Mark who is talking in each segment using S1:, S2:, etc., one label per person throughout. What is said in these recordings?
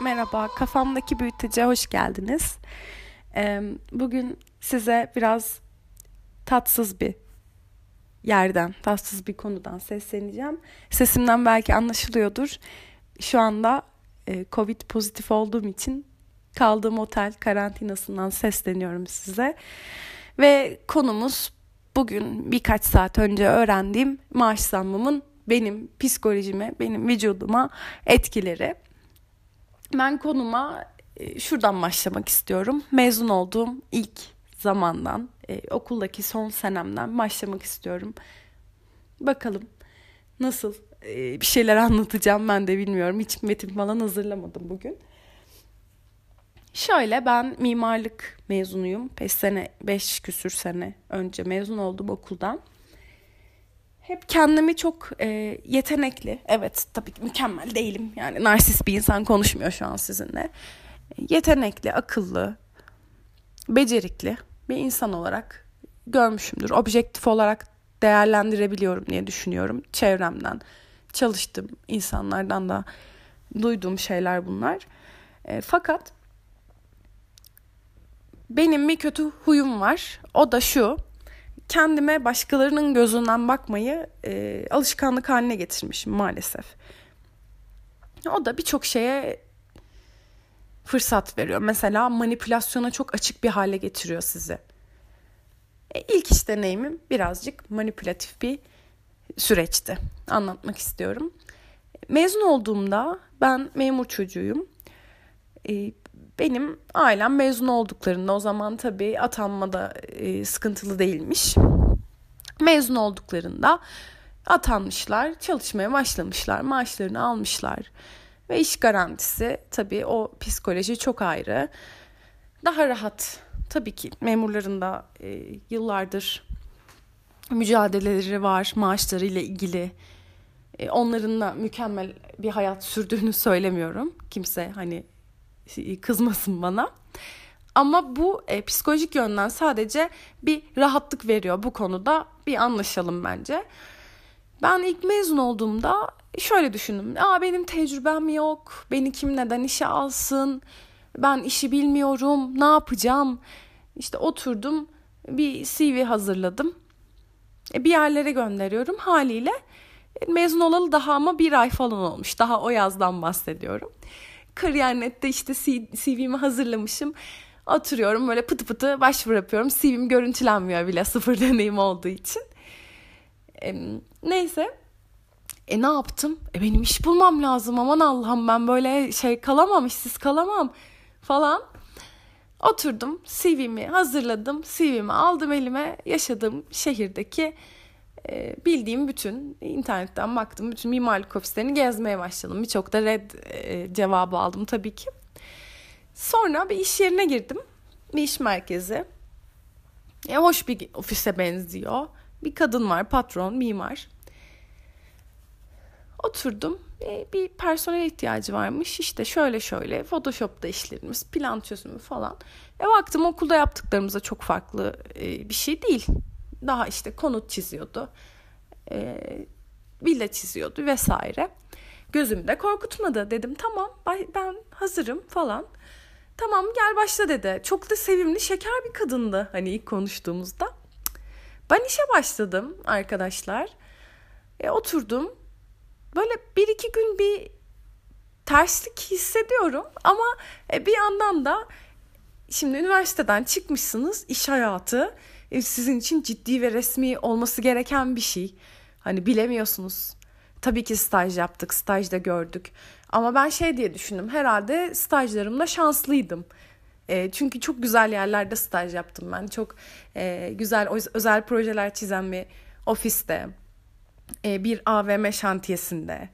S1: Merhaba, kafamdaki büyütece hoş geldiniz. Bugün size biraz tatsız bir yerden, tatsız bir konudan sesleneceğim. Sesimden belki anlaşılıyordur. Şu anda e, Covid pozitif olduğum için kaldığım otel karantinasından sesleniyorum size. Ve konumuz bugün birkaç saat önce öğrendiğim maaş zammımın benim psikolojime, benim vücuduma etkileri. Ben konuma e, şuradan başlamak istiyorum. Mezun olduğum ilk zamandan, e, okuldaki son senemden başlamak istiyorum. Bakalım nasıl e, bir şeyler anlatacağım ben de bilmiyorum. Hiç metin falan hazırlamadım bugün. Şöyle ben mimarlık mezunuyum. 5 sene, 5 küsür sene önce mezun oldum okuldan. Hep kendimi çok e, yetenekli, evet tabii ki mükemmel değilim. Yani narsist bir insan konuşmuyor şu an sizinle. Yetenekli, akıllı, becerikli bir insan olarak görmüşümdür. Objektif olarak değerlendirebiliyorum diye düşünüyorum çevremden. Çalıştım insanlardan da duyduğum şeyler bunlar. E, fakat benim bir kötü huyum var. O da şu kendime başkalarının gözünden bakmayı e, alışkanlık haline getirmişim maalesef. O da birçok şeye fırsat veriyor. Mesela manipülasyona çok açık bir hale getiriyor sizi. E, ilk iş deneyimim birazcık manipülatif bir süreçti. Anlatmak istiyorum. Mezun olduğumda ben memur çocuğuyum. E, benim ailem mezun olduklarında o zaman tabii atanmada e, sıkıntılı değilmiş. Mezun olduklarında atanmışlar, çalışmaya başlamışlar, maaşlarını almışlar. Ve iş garantisi tabii o psikoloji çok ayrı. Daha rahat tabii ki memurların da e, yıllardır mücadeleleri var maaşlarıyla ilgili. E, onların da mükemmel bir hayat sürdüğünü söylemiyorum. Kimse hani kızmasın bana. Ama bu e, psikolojik yönden sadece bir rahatlık veriyor bu konuda. Bir anlaşalım bence. Ben ilk mezun olduğumda şöyle düşündüm. Aa benim tecrübem yok. Beni kim neden işe alsın? Ben işi bilmiyorum. Ne yapacağım? İşte oturdum bir CV hazırladım. E, bir yerlere gönderiyorum haliyle. E, mezun olalı daha ama bir ay falan olmuş. Daha o yazdan bahsediyorum. Kariyer.net'te işte CV'mi hazırlamışım. Oturuyorum böyle pıtı pıtı başvuru yapıyorum. CV'm görüntülenmiyor bile sıfır deneyim olduğu için. E, neyse. E ne yaptım? E benim iş bulmam lazım aman Allah'ım ben böyle şey kalamam işsiz kalamam falan. Oturdum CV'mi hazırladım CV'mi aldım elime yaşadığım şehirdeki e, bildiğim bütün internetten baktım bütün mimarlık ofislerini gezmeye başladım. Birçok da red e, cevabı aldım tabii ki. Sonra bir iş yerine girdim. Bir iş merkezi. E, hoş bir ofise benziyor. Bir kadın var patron mimar. Oturdum. E, bir personel ihtiyacı varmış. İşte şöyle şöyle Photoshop'ta işlerimiz, plan çözümü falan. E baktım okulda yaptıklarımıza çok farklı e, bir şey değil daha işte konut çiziyordu. E, villa çiziyordu vesaire. Gözümde korkutmadı. Dedim tamam ben hazırım falan. Tamam gel başla dedi. Çok da sevimli şeker bir kadındı hani ilk konuştuğumuzda. Ben işe başladım arkadaşlar. E, oturdum. Böyle bir iki gün bir terslik hissediyorum ama e, bir yandan da şimdi üniversiteden çıkmışsınız iş hayatı e, sizin için ciddi ve resmi olması gereken bir şey. Hani bilemiyorsunuz. Tabii ki staj yaptık, stajda gördük. Ama ben şey diye düşündüm. Herhalde stajlarımda şanslıydım. E, çünkü çok güzel yerlerde staj yaptım ben. Çok e, güzel özel projeler çizen bir ofiste, e, bir AVM şantiyesinde,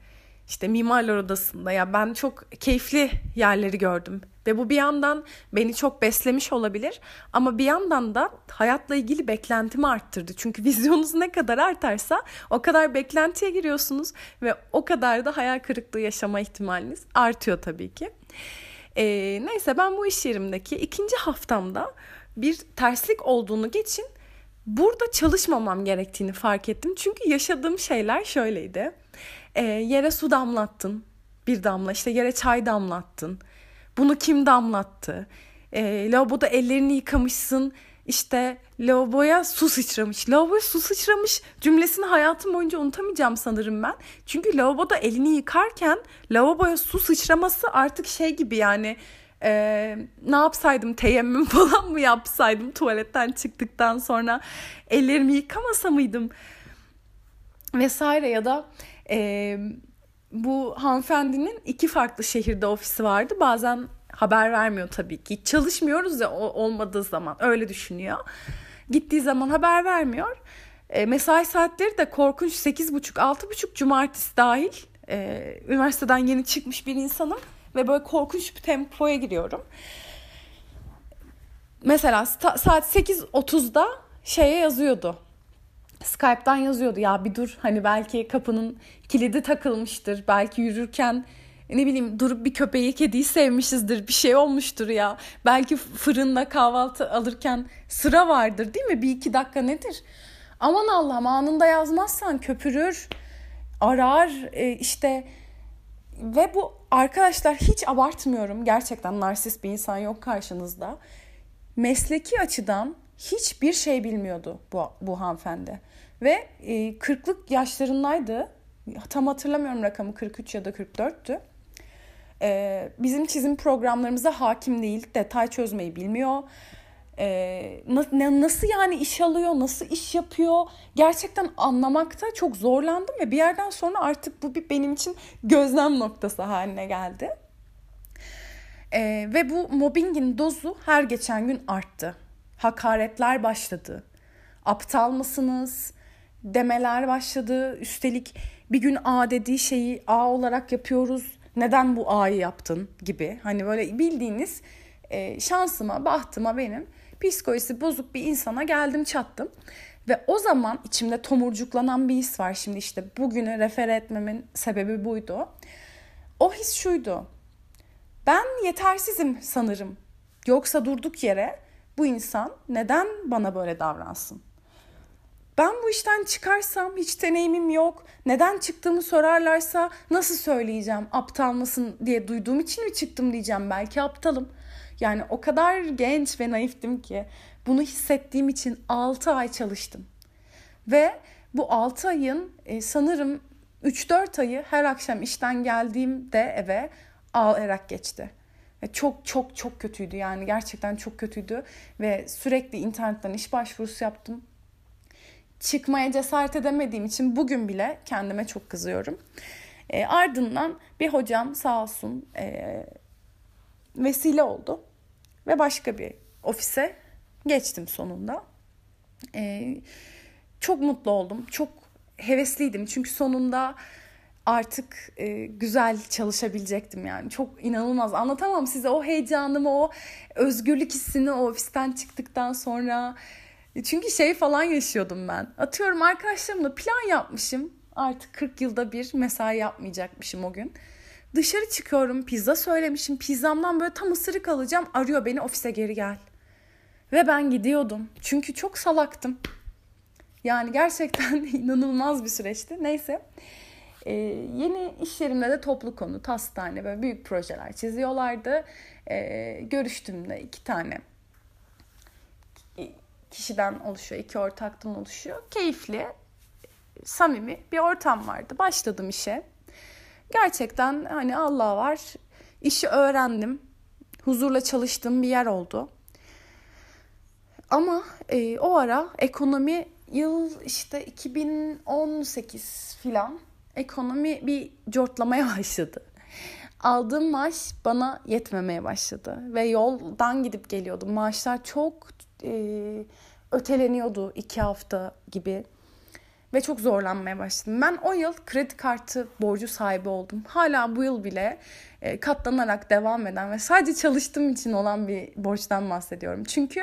S1: işte mimarlar odasında ya ben çok keyifli yerleri gördüm. Ve bu bir yandan beni çok beslemiş olabilir ama bir yandan da hayatla ilgili beklentimi arttırdı. Çünkü vizyonunuz ne kadar artarsa o kadar beklentiye giriyorsunuz ve o kadar da hayal kırıklığı yaşama ihtimaliniz artıyor tabii ki. Ee, neyse ben bu iş yerimdeki ikinci haftamda bir terslik olduğunu geçin burada çalışmamam gerektiğini fark ettim. Çünkü yaşadığım şeyler şöyleydi. E, yere su damlattın bir damla işte yere çay damlattın Bunu kim damlattı? E, lavaboda ellerini yıkamışsın. İşte lavaboya su sıçramış. Lavaboya su sıçramış cümlesini hayatım boyunca unutamayacağım sanırım ben. Çünkü lavaboda elini yıkarken lavaboya su sıçraması artık şey gibi yani e, ne yapsaydım teyemmüm falan mı yapsaydım tuvaletten çıktıktan sonra ellerimi yıkamasa mıydım vesaire ya da e, bu hanımefendinin iki farklı şehirde ofisi vardı. Bazen haber vermiyor tabii ki. Çalışmıyoruz ya olmadığı zaman. Öyle düşünüyor. Gittiği zaman haber vermiyor. E, mesai saatleri de korkunç. 8.30-6.30 cumartesi dahil e, üniversiteden yeni çıkmış bir insanım ve böyle korkunç bir tempoya giriyorum. Mesela saat 8.30'da şeye yazıyordu. Skype'dan yazıyordu ya bir dur hani belki kapının kilidi takılmıştır. Belki yürürken ne bileyim durup bir köpeği kediyi sevmişizdir bir şey olmuştur ya. Belki fırında kahvaltı alırken sıra vardır değil mi? Bir iki dakika nedir? Aman Allah'ım anında yazmazsan köpürür, arar e, işte ve bu arkadaşlar hiç abartmıyorum. Gerçekten narsist bir insan yok karşınızda. Mesleki açıdan hiçbir şey bilmiyordu bu, bu hanımefendi. Ve e, 40'lık yaşlarındaydı. Tam hatırlamıyorum rakamı 43 ya da 44'tü. E, bizim çizim programlarımıza hakim değil. Detay çözmeyi bilmiyor e, nasıl yani iş alıyor, nasıl iş yapıyor gerçekten anlamakta çok zorlandım ve bir yerden sonra artık bu bir benim için gözlem noktası haline geldi. E, ve bu mobbingin dozu her geçen gün arttı. Hakaretler başladı. Aptal mısınız? Demeler başladı. Üstelik bir gün A dediği şeyi A olarak yapıyoruz. Neden bu A'yı yaptın gibi. Hani böyle bildiğiniz e, şansıma, bahtıma benim psikolojisi bozuk bir insana geldim çattım. Ve o zaman içimde tomurcuklanan bir his var. Şimdi işte bugüne refer etmemin sebebi buydu. O his şuydu. Ben yetersizim sanırım. Yoksa durduk yere bu insan neden bana böyle davransın? Ben bu işten çıkarsam hiç deneyimim yok. Neden çıktığımı sorarlarsa nasıl söyleyeceğim? Aptal mısın diye duyduğum için mi çıktım diyeceğim. Belki aptalım. Yani o kadar genç ve naiftim ki bunu hissettiğim için 6 ay çalıştım. Ve bu 6 ayın e, sanırım 3-4 ayı her akşam işten geldiğimde eve ağlayarak geçti. Ve çok çok çok kötüydü yani gerçekten çok kötüydü ve sürekli internetten iş başvurusu yaptım. Çıkmaya cesaret edemediğim için bugün bile kendime çok kızıyorum. E, ardından bir hocam sağ olsun e, vesile oldu. Ve başka bir ofise geçtim sonunda. Ee, çok mutlu oldum. Çok hevesliydim. Çünkü sonunda artık e, güzel çalışabilecektim yani. Çok inanılmaz. Anlatamam size o heyecanımı, o özgürlük hissini o ofisten çıktıktan sonra. Çünkü şey falan yaşıyordum ben. Atıyorum arkadaşlarımla plan yapmışım. Artık 40 yılda bir mesai yapmayacakmışım o gün. Dışarı çıkıyorum pizza söylemişim. Pizzamdan böyle tam ısırık alacağım. Arıyor beni ofise geri gel. Ve ben gidiyordum. Çünkü çok salaktım. Yani gerçekten inanılmaz bir süreçti. Neyse. Ee, yeni iş yerimde de toplu konu, hastane böyle büyük projeler çiziyorlardı. Ee, görüştüğümde iki tane kişiden oluşuyor, iki ortaktan oluşuyor. Keyifli, samimi bir ortam vardı. Başladım işe. Gerçekten hani Allah var. İşi öğrendim. Huzurla çalıştığım bir yer oldu. Ama e, o ara ekonomi yıl işte 2018 filan ekonomi bir cortlamaya başladı. Aldığım maaş bana yetmemeye başladı ve yoldan gidip geliyordum. Maaşlar çok e, öteleniyordu iki hafta gibi ve çok zorlanmaya başladım. Ben o yıl kredi kartı borcu sahibi oldum. Hala bu yıl bile e, katlanarak devam eden ve sadece çalıştığım için olan bir borçtan bahsediyorum. Çünkü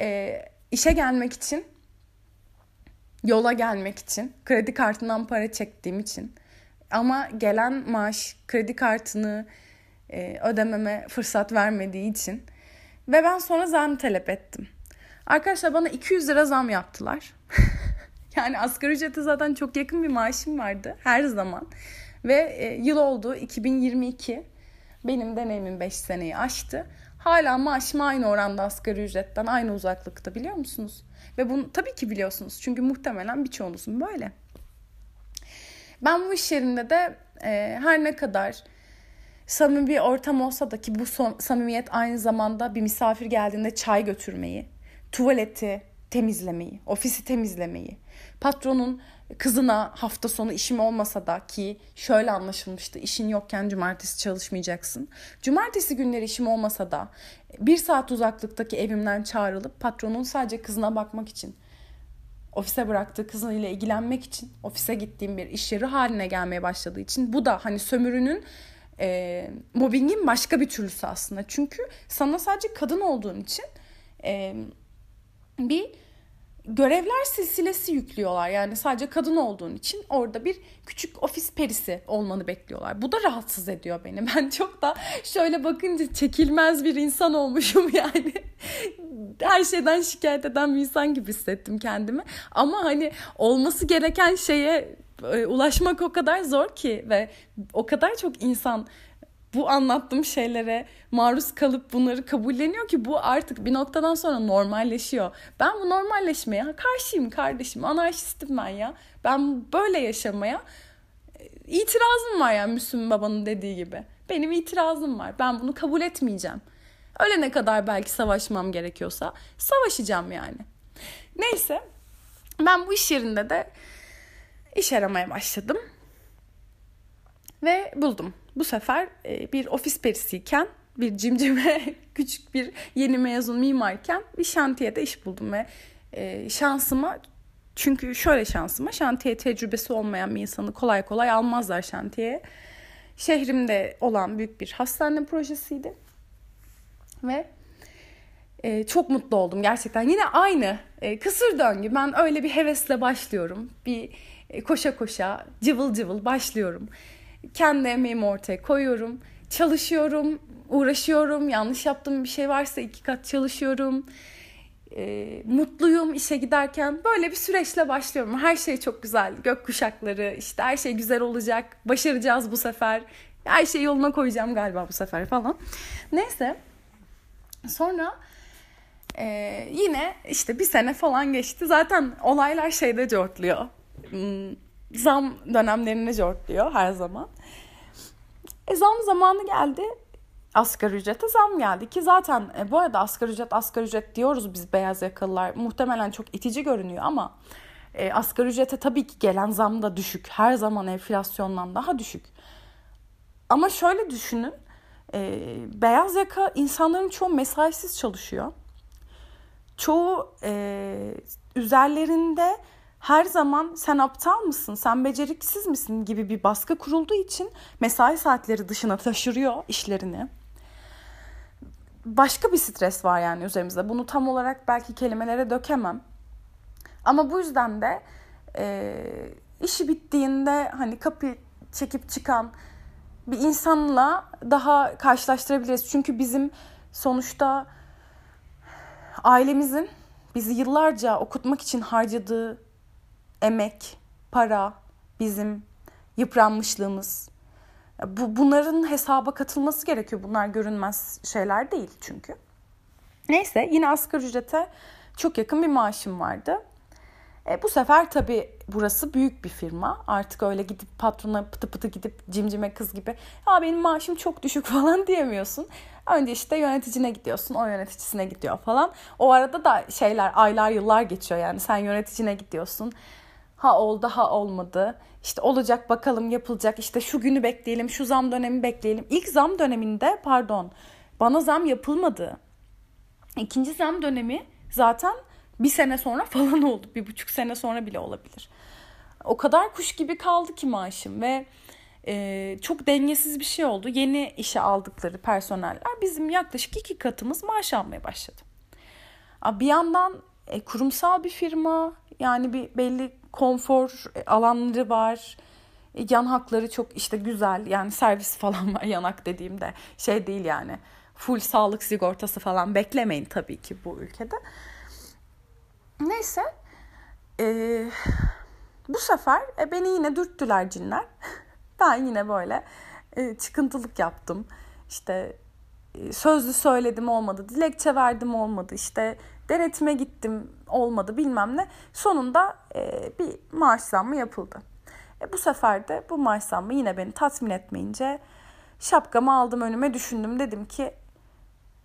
S1: e, işe gelmek için, yola gelmek için, kredi kartından para çektiğim için ama gelen maaş kredi kartını e, ödememe fırsat vermediği için ve ben sonra zam talep ettim. Arkadaşlar bana 200 lira zam yaptılar. Yani asgari ücrete zaten çok yakın bir maaşım vardı her zaman. Ve e, yıl oldu 2022. Benim deneyimin 5 seneyi aştı. Hala maaşım aynı oranda asgari ücretten aynı uzaklıkta biliyor musunuz? Ve bunu tabii ki biliyorsunuz. Çünkü muhtemelen birçoğunuzun böyle. Ben bu iş yerinde de e, her ne kadar samimi bir ortam olsa da ki bu son, samimiyet aynı zamanda bir misafir geldiğinde çay götürmeyi, tuvaleti temizlemeyi, ofisi temizlemeyi, patronun kızına hafta sonu işim olmasa da ki şöyle anlaşılmıştı işin yokken cumartesi çalışmayacaksın. Cumartesi günleri işim olmasa da bir saat uzaklıktaki evimden çağrılıp patronun sadece kızına bakmak için ofise bıraktığı kızıyla ilgilenmek için ofise gittiğim bir iş yeri haline gelmeye başladığı için bu da hani sömürünün e, mobbingin başka bir türlüsü aslında. Çünkü sana sadece kadın olduğun için e, bir görevler silsilesi yüklüyorlar. Yani sadece kadın olduğun için orada bir küçük ofis perisi olmanı bekliyorlar. Bu da rahatsız ediyor beni. Ben çok da şöyle bakınca çekilmez bir insan olmuşum yani. Her şeyden şikayet eden bir insan gibi hissettim kendimi. Ama hani olması gereken şeye e, ulaşmak o kadar zor ki ve o kadar çok insan bu anlattığım şeylere maruz kalıp bunları kabulleniyor ki bu artık bir noktadan sonra normalleşiyor. Ben bu normalleşmeye karşıyım kardeşim. Anarşistim ben ya. Ben böyle yaşamaya e, itirazım var yani Müslüm Baba'nın dediği gibi. Benim itirazım var. Ben bunu kabul etmeyeceğim. Ölene kadar belki savaşmam gerekiyorsa savaşacağım yani. Neyse ben bu iş yerinde de iş aramaya başladım. Ve buldum. Bu sefer e, bir ofis perisiyken, bir cimcime küçük bir yeni mezun mimarken bir şantiyede iş buldum ve e, şansıma çünkü şöyle şansıma şantiye tecrübesi olmayan bir insanı kolay kolay almazlar şantiyeye. Şehrimde olan büyük bir hastane projesiydi. Ve e, çok mutlu oldum gerçekten. Yine aynı e, kısır döngü. Ben öyle bir hevesle başlıyorum. Bir e, koşa koşa cıvıl cıvıl başlıyorum kendi emeğimi ortaya koyuyorum. Çalışıyorum, uğraşıyorum. Yanlış yaptığım bir şey varsa iki kat çalışıyorum. E, mutluyum işe giderken. Böyle bir süreçle başlıyorum. Her şey çok güzel. Gök kuşakları, işte her şey güzel olacak. Başaracağız bu sefer. Her şeyi yoluna koyacağım galiba bu sefer falan. Neyse. Sonra e, yine işte bir sene falan geçti. Zaten olaylar şeyde cortluyor. Zam dönemlerine cortluyor her zaman. E zam zamanı geldi. Asgari ücrete zam geldi ki zaten e, bu arada asgari ücret asgari ücret diyoruz biz beyaz yakalılar. Muhtemelen çok itici görünüyor ama e, asgari ücrete tabii ki gelen zam da düşük. Her zaman enflasyondan daha düşük. Ama şöyle düşünün. E, beyaz yaka insanların çoğu mesaisiz çalışıyor. Çoğu e, üzerlerinde her zaman sen aptal mısın, sen beceriksiz misin gibi bir baskı kurulduğu için mesai saatleri dışına taşırıyor işlerini. Başka bir stres var yani üzerimizde. Bunu tam olarak belki kelimelere dökemem. Ama bu yüzden de e, işi bittiğinde hani kapı çekip çıkan bir insanla daha karşılaştırabiliriz. Çünkü bizim sonuçta ailemizin bizi yıllarca okutmak için harcadığı emek, para, bizim yıpranmışlığımız. Bu, bunların hesaba katılması gerekiyor. Bunlar görünmez şeyler değil çünkü. Neyse yine asgari ücrete çok yakın bir maaşım vardı. E, bu sefer tabii burası büyük bir firma. Artık öyle gidip patrona pıtı pıtı gidip cimcime kız gibi ya benim maaşım çok düşük falan diyemiyorsun. Önce işte yöneticine gidiyorsun, o yöneticisine gidiyor falan. O arada da şeyler aylar yıllar geçiyor yani sen yöneticine gidiyorsun ha oldu ha olmadı. İşte olacak bakalım yapılacak. İşte şu günü bekleyelim, şu zam dönemi bekleyelim. İlk zam döneminde pardon bana zam yapılmadı. İkinci zam dönemi zaten bir sene sonra falan oldu. Bir buçuk sene sonra bile olabilir. O kadar kuş gibi kaldı ki maaşım ve e, çok dengesiz bir şey oldu. Yeni işe aldıkları personeller bizim yaklaşık iki katımız maaş almaya başladı. Bir yandan e, kurumsal bir firma yani bir belli konfor alanları var. Yan hakları çok işte güzel. Yani servis falan var yanak dediğimde. Şey değil yani. Full sağlık sigortası falan beklemeyin tabii ki bu ülkede. Neyse. Ee, bu sefer e, beni yine dürttüler cinler. ben yine böyle e, çıkıntılık yaptım. İşte e, sözlü söyledim olmadı, dilekçe verdim olmadı, işte denetime gittim olmadı bilmem ne. Sonunda e, bir maaş zammı yapıldı. E, bu sefer de bu maaş zammı yine beni tatmin etmeyince şapkamı aldım önüme düşündüm. Dedim ki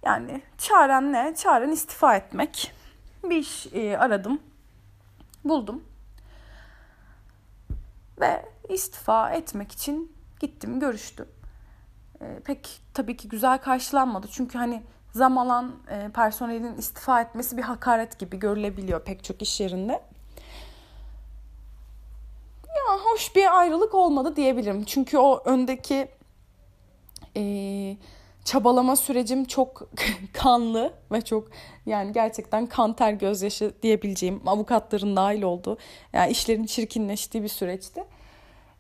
S1: yani çaren ne? Çaren istifa etmek. Bir iş e, aradım. Buldum. Ve istifa etmek için gittim görüştüm. E, pek tabii ki güzel karşılanmadı. Çünkü hani zam alan e, personelin istifa etmesi bir hakaret gibi görülebiliyor pek çok iş yerinde. Ya hoş bir ayrılık olmadı diyebilirim. Çünkü o öndeki e, çabalama sürecim çok kanlı ve çok yani gerçekten kan ter gözyaşı diyebileceğim avukatların dahil olduğu yani işlerin çirkinleştiği bir süreçti.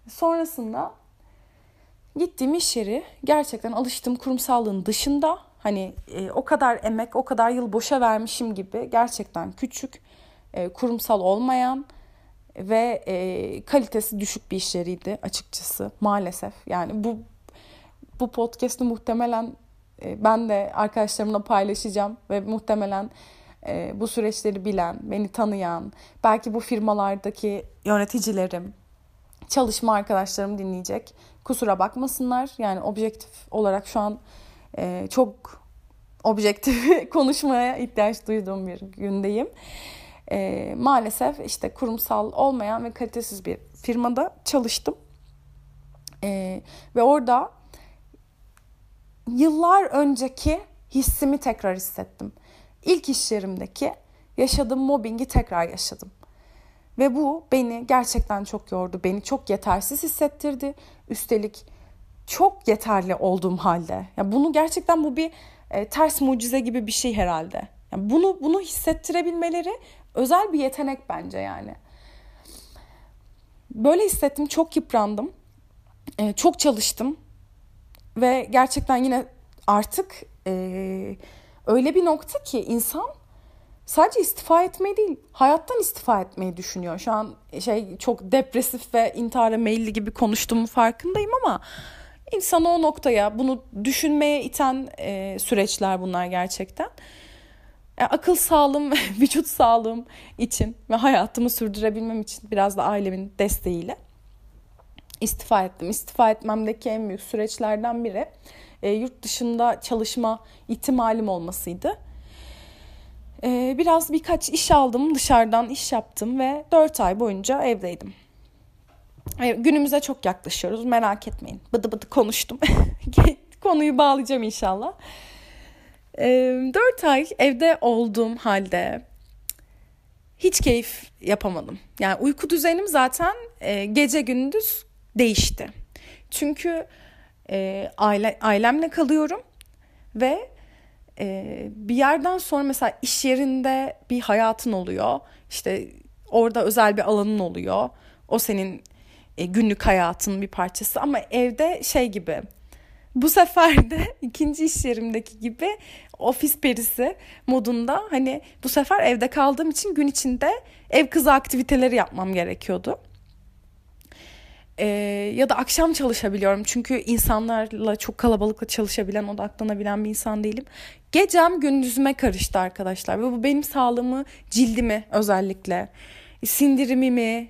S1: Sonrasında gittiğim iş yeri gerçekten alıştığım kurumsallığın dışında hani e, o kadar emek o kadar yıl boşa vermişim gibi gerçekten küçük e, kurumsal olmayan ve e, kalitesi düşük bir iş yeriydi açıkçası maalesef yani bu bu podcast'ı muhtemelen e, ben de arkadaşlarımla paylaşacağım ve muhtemelen e, bu süreçleri bilen, beni tanıyan, belki bu firmalardaki yöneticilerim, çalışma arkadaşlarım dinleyecek. Kusura bakmasınlar. Yani objektif olarak şu an e, çok objektif konuşmaya ihtiyaç duyduğum bir gündeyim. E, maalesef işte kurumsal olmayan ve kalitesiz bir firmada çalıştım. E, ve orada yıllar önceki hissimi tekrar hissettim. İlk iş yerimdeki yaşadığım mobbingi tekrar yaşadım. Ve bu beni gerçekten çok yordu. Beni çok yetersiz hissettirdi. Üstelik çok yeterli olduğum halde. Ya bunu gerçekten bu bir e, ters mucize gibi bir şey herhalde. Yani bunu bunu hissettirebilmeleri özel bir yetenek bence yani. Böyle hissettim, çok yıprandım. E, çok çalıştım ve gerçekten yine artık e, öyle bir nokta ki insan sadece istifa etmeyi değil, hayattan istifa etmeyi düşünüyor. Şu an şey çok depresif ve intihara meyilli gibi konuştuğumu farkındayım ama insanı o noktaya bunu düşünmeye iten e, süreçler bunlar gerçekten. E, akıl sağlığım vücut sağlığım için ve hayatımı sürdürebilmem için biraz da ailemin desteğiyle istifa ettim. İstifa etmemdeki en büyük süreçlerden biri e, yurt dışında çalışma ihtimalim olmasıydı. E, biraz birkaç iş aldım, dışarıdan iş yaptım ve 4 ay boyunca evdeydim. E, günümüze çok yaklaşıyoruz, merak etmeyin. Bıdı bıdı konuştum. Konuyu bağlayacağım inşallah. E, 4 ay evde olduğum halde hiç keyif yapamadım. Yani uyku düzenim zaten e, gece gündüz değişti. Çünkü e, aile, ailemle kalıyorum ve e, bir yerden sonra mesela iş yerinde bir hayatın oluyor. İşte orada özel bir alanın oluyor. O senin e, günlük hayatın bir parçası ama evde şey gibi bu sefer de ikinci iş yerimdeki gibi ofis perisi modunda hani bu sefer evde kaldığım için gün içinde ev kızı aktiviteleri yapmam gerekiyordu e, ya da akşam çalışabiliyorum. Çünkü insanlarla çok kalabalıkla çalışabilen, odaklanabilen bir insan değilim. Gecem gündüzüme karıştı arkadaşlar. Ve bu benim sağlığımı, cildimi özellikle, sindirimimi,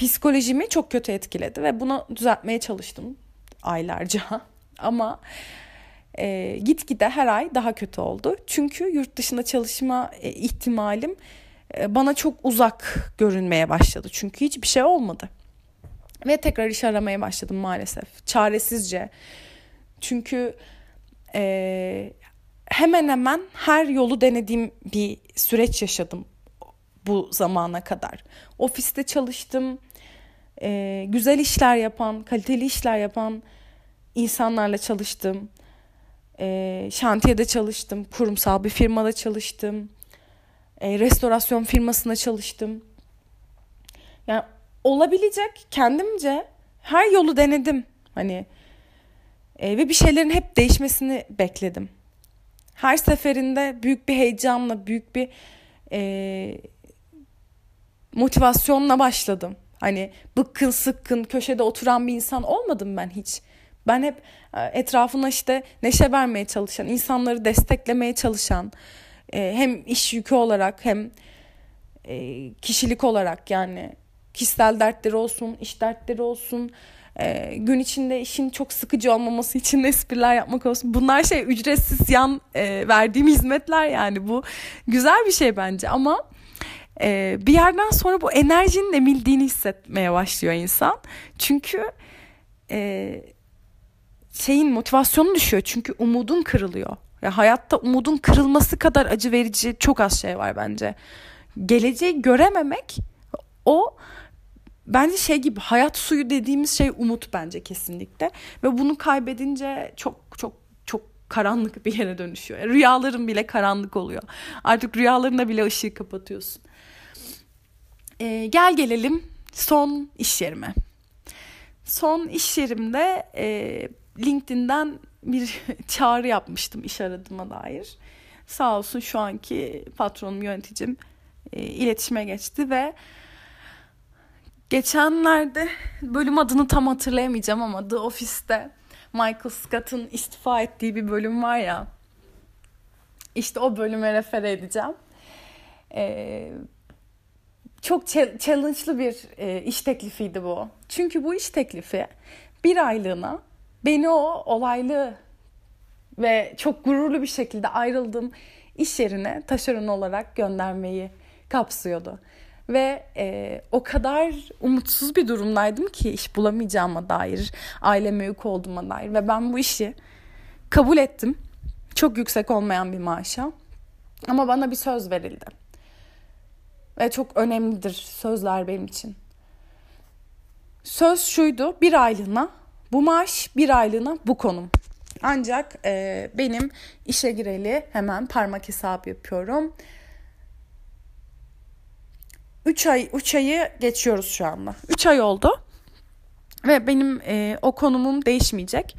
S1: psikolojimi çok kötü etkiledi. Ve bunu düzeltmeye çalıştım aylarca. Ama e, gitgide her ay daha kötü oldu. Çünkü yurt dışında çalışma e, ihtimalim e, bana çok uzak görünmeye başladı. Çünkü hiçbir şey olmadı. Ve tekrar iş aramaya başladım maalesef. Çaresizce. Çünkü e, hemen hemen her yolu denediğim bir süreç yaşadım bu zamana kadar. Ofiste çalıştım. E, güzel işler yapan, kaliteli işler yapan insanlarla çalıştım. E, şantiyede çalıştım. Kurumsal bir firmada çalıştım. E, restorasyon firmasında çalıştım. Yani olabilecek kendimce her yolu denedim. Hani e, ve bir şeylerin hep değişmesini bekledim. Her seferinde büyük bir heyecanla, büyük bir e, motivasyonla başladım. Hani bıkkın sıkkın köşede oturan bir insan olmadım ben hiç. Ben hep e, etrafına işte neşe vermeye çalışan, insanları desteklemeye çalışan e, hem iş yükü olarak hem e, kişilik olarak yani kişisel dertleri olsun, iş dertleri olsun, gün içinde işin çok sıkıcı olmaması için espriler yapmak olsun. Bunlar şey ücretsiz yan verdiğim hizmetler yani bu güzel bir şey bence ama e, bir yerden sonra bu enerjinin emildiğini hissetmeye başlıyor insan. Çünkü e, şeyin motivasyonu düşüyor çünkü umudun kırılıyor. Ya hayatta umudun kırılması kadar acı verici çok az şey var bence. Geleceği görememek o bence şey gibi hayat suyu dediğimiz şey umut bence kesinlikle ve bunu kaybedince çok çok çok karanlık bir yere dönüşüyor. Rüyaların bile karanlık oluyor. Artık rüyalarına bile ışığı kapatıyorsun. Ee, gel gelelim son iş yerime. Son iş yerimde e, LinkedIn'den bir çağrı yapmıştım iş aradığıma dair. Sağ olsun şu anki patronum, yöneticim e, iletişime geçti ve geçenlerde bölüm adını tam hatırlayamayacağım ama The Office'te Michael Scott'ın istifa ettiği bir bölüm var ya. İşte o bölüme refer edeceğim. Ee, çok challenge'lı bir e, iş teklifiydi bu. Çünkü bu iş teklifi bir aylığına beni o olaylı ve çok gururlu bir şekilde ayrıldığım iş yerine taşeron olarak göndermeyi kapsıyordu. Ve e, o kadar umutsuz bir durumdaydım ki iş bulamayacağıma dair, aileme yük olduğuma dair. Ve ben bu işi kabul ettim. Çok yüksek olmayan bir maaşa. Ama bana bir söz verildi. Ve çok önemlidir sözler benim için. Söz şuydu, bir aylığına bu maaş, bir aylığına bu konum. Ancak e, benim işe gireli hemen parmak hesabı yapıyorum. 3 ay 3 ayı geçiyoruz şu anda. 3 ay oldu. Ve benim e, o konumum değişmeyecek.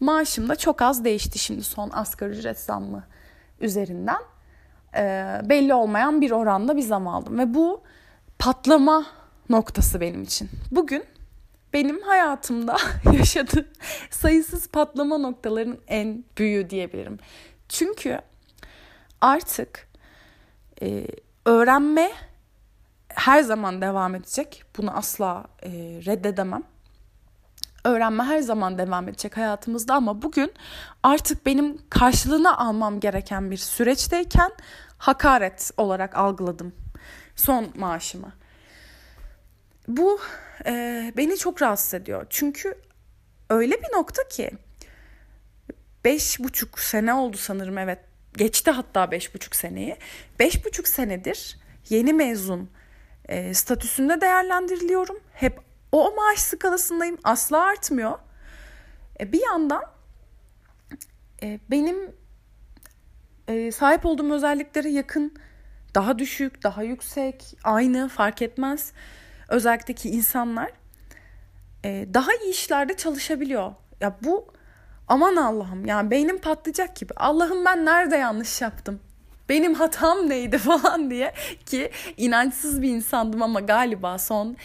S1: Maaşım da çok az değişti şimdi son asgari ücret zammı üzerinden. E, belli olmayan bir oranda bir zam aldım. Ve bu patlama noktası benim için. Bugün benim hayatımda yaşadığım sayısız patlama noktalarının en büyüğü diyebilirim. Çünkü artık e, öğrenme her zaman devam edecek. Bunu asla e, reddedemem. Öğrenme her zaman devam edecek hayatımızda ama bugün artık benim karşılığını almam gereken bir süreçteyken hakaret olarak algıladım son maaşımı. Bu e, beni çok rahatsız ediyor. Çünkü öyle bir nokta ki beş buçuk sene oldu sanırım evet geçti hatta beş buçuk seneyi. Beş buçuk senedir yeni mezun e, statüsünde değerlendiriliyorum. Hep o maaş skalasındayım. Asla artmıyor. E, bir yandan e, benim e, sahip olduğum özelliklere yakın, daha düşük, daha yüksek, aynı fark etmez. Özellikle ki insanlar e, daha iyi işlerde çalışabiliyor. Ya bu aman Allah'ım yani beynim patlayacak gibi. Allah'ım ben nerede yanlış yaptım? benim hatam neydi falan diye ki inançsız bir insandım ama galiba son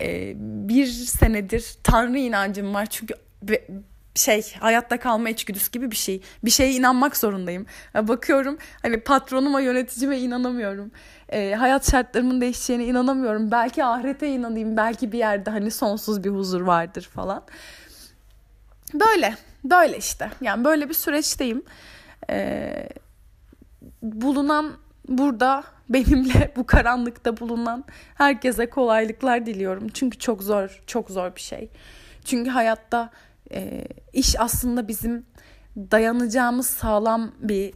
S1: e, bir senedir Tanrı inancım var çünkü şey hayatta kalma içgüdüsü gibi bir şey. Bir şeye inanmak zorundayım. Bakıyorum hani patronuma yöneticime inanamıyorum. E, hayat şartlarımın değişeceğine inanamıyorum. Belki ahirete inanayım. Belki bir yerde hani sonsuz bir huzur vardır falan. Böyle. Böyle işte. Yani böyle bir süreçteyim. Eee bulunan burada benimle bu karanlıkta bulunan herkese kolaylıklar diliyorum. Çünkü çok zor, çok zor bir şey. Çünkü hayatta e, iş aslında bizim dayanacağımız sağlam bir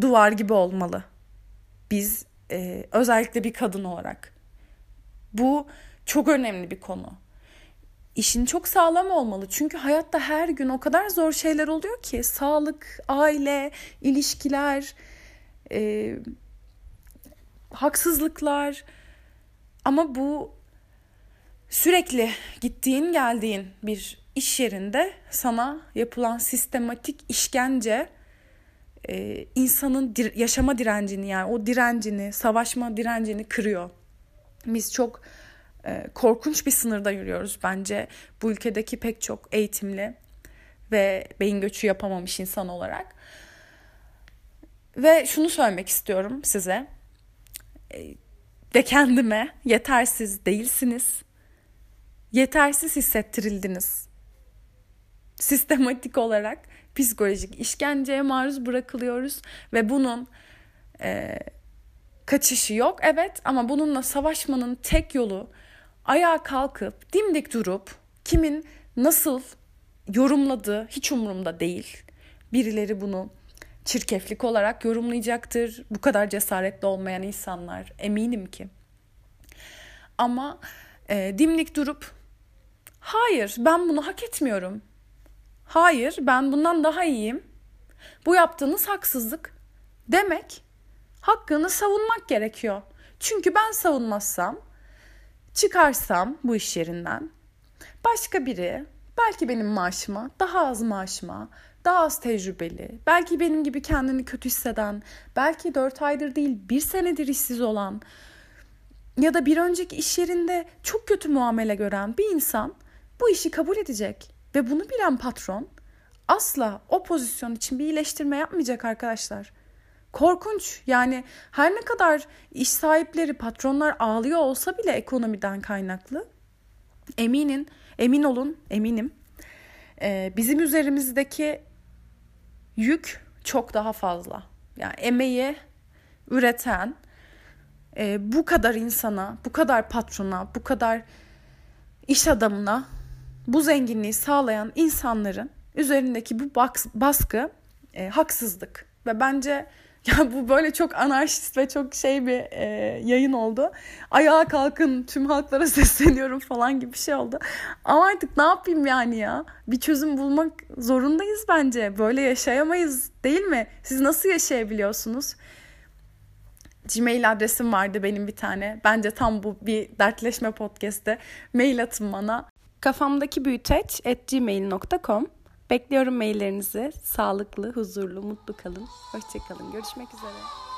S1: duvar gibi olmalı. Biz e, özellikle bir kadın olarak. Bu çok önemli bir konu. İşin çok sağlam olmalı. Çünkü hayatta her gün o kadar zor şeyler oluyor ki sağlık, aile, ilişkiler, e, haksızlıklar ama bu sürekli gittiğin geldiğin bir iş yerinde sana yapılan sistematik işkence e, insanın dir- yaşama direncini yani o direncini, savaşma direncini kırıyor. Biz çok e, korkunç bir sınırda yürüyoruz bence bu ülkedeki pek çok eğitimli ve beyin göçü yapamamış insan olarak. Ve şunu söylemek istiyorum size. E, ve kendime yetersiz değilsiniz. Yetersiz hissettirildiniz. Sistematik olarak psikolojik işkenceye maruz bırakılıyoruz ve bunun e, kaçışı yok evet ama bununla savaşmanın tek yolu ayağa kalkıp dimdik durup kimin nasıl yorumladığı hiç umurumda değil. Birileri bunu çirkeflik olarak yorumlayacaktır. Bu kadar cesaretli olmayan insanlar eminim ki. Ama e, dimdik durup hayır ben bunu hak etmiyorum. Hayır ben bundan daha iyiyim. Bu yaptığınız haksızlık demek hakkını savunmak gerekiyor. Çünkü ben savunmazsam çıkarsam bu iş yerinden başka biri belki benim maaşıma, daha az maaşıma, daha az tecrübeli, belki benim gibi kendini kötü hisseden, belki 4 aydır değil bir senedir işsiz olan ya da bir önceki iş yerinde çok kötü muamele gören bir insan bu işi kabul edecek ve bunu bilen patron asla o pozisyon için bir iyileştirme yapmayacak arkadaşlar. Korkunç yani her ne kadar iş sahipleri patronlar ağlıyor olsa bile ekonomiden kaynaklı eminin emin olun eminim bizim üzerimizdeki yük çok daha fazla. Yani emeği üreten e, bu kadar insana, bu kadar patrona, bu kadar iş adamına bu zenginliği sağlayan insanların üzerindeki bu baskı e, haksızlık ve bence ya bu böyle çok anarşist ve çok şey bir e, yayın oldu. Ayağa kalkın tüm halklara sesleniyorum falan gibi bir şey oldu. Ama artık ne yapayım yani ya? Bir çözüm bulmak zorundayız bence. Böyle yaşayamayız değil mi? Siz nasıl yaşayabiliyorsunuz? Gmail adresim vardı benim bir tane. Bence tam bu bir dertleşme podcast'te. Mail atın bana. Kafamdaki büyüteç at gmail.com Bekliyorum maillerinizi. Sağlıklı, huzurlu, mutlu kalın. Hoşçakalın. Görüşmek üzere.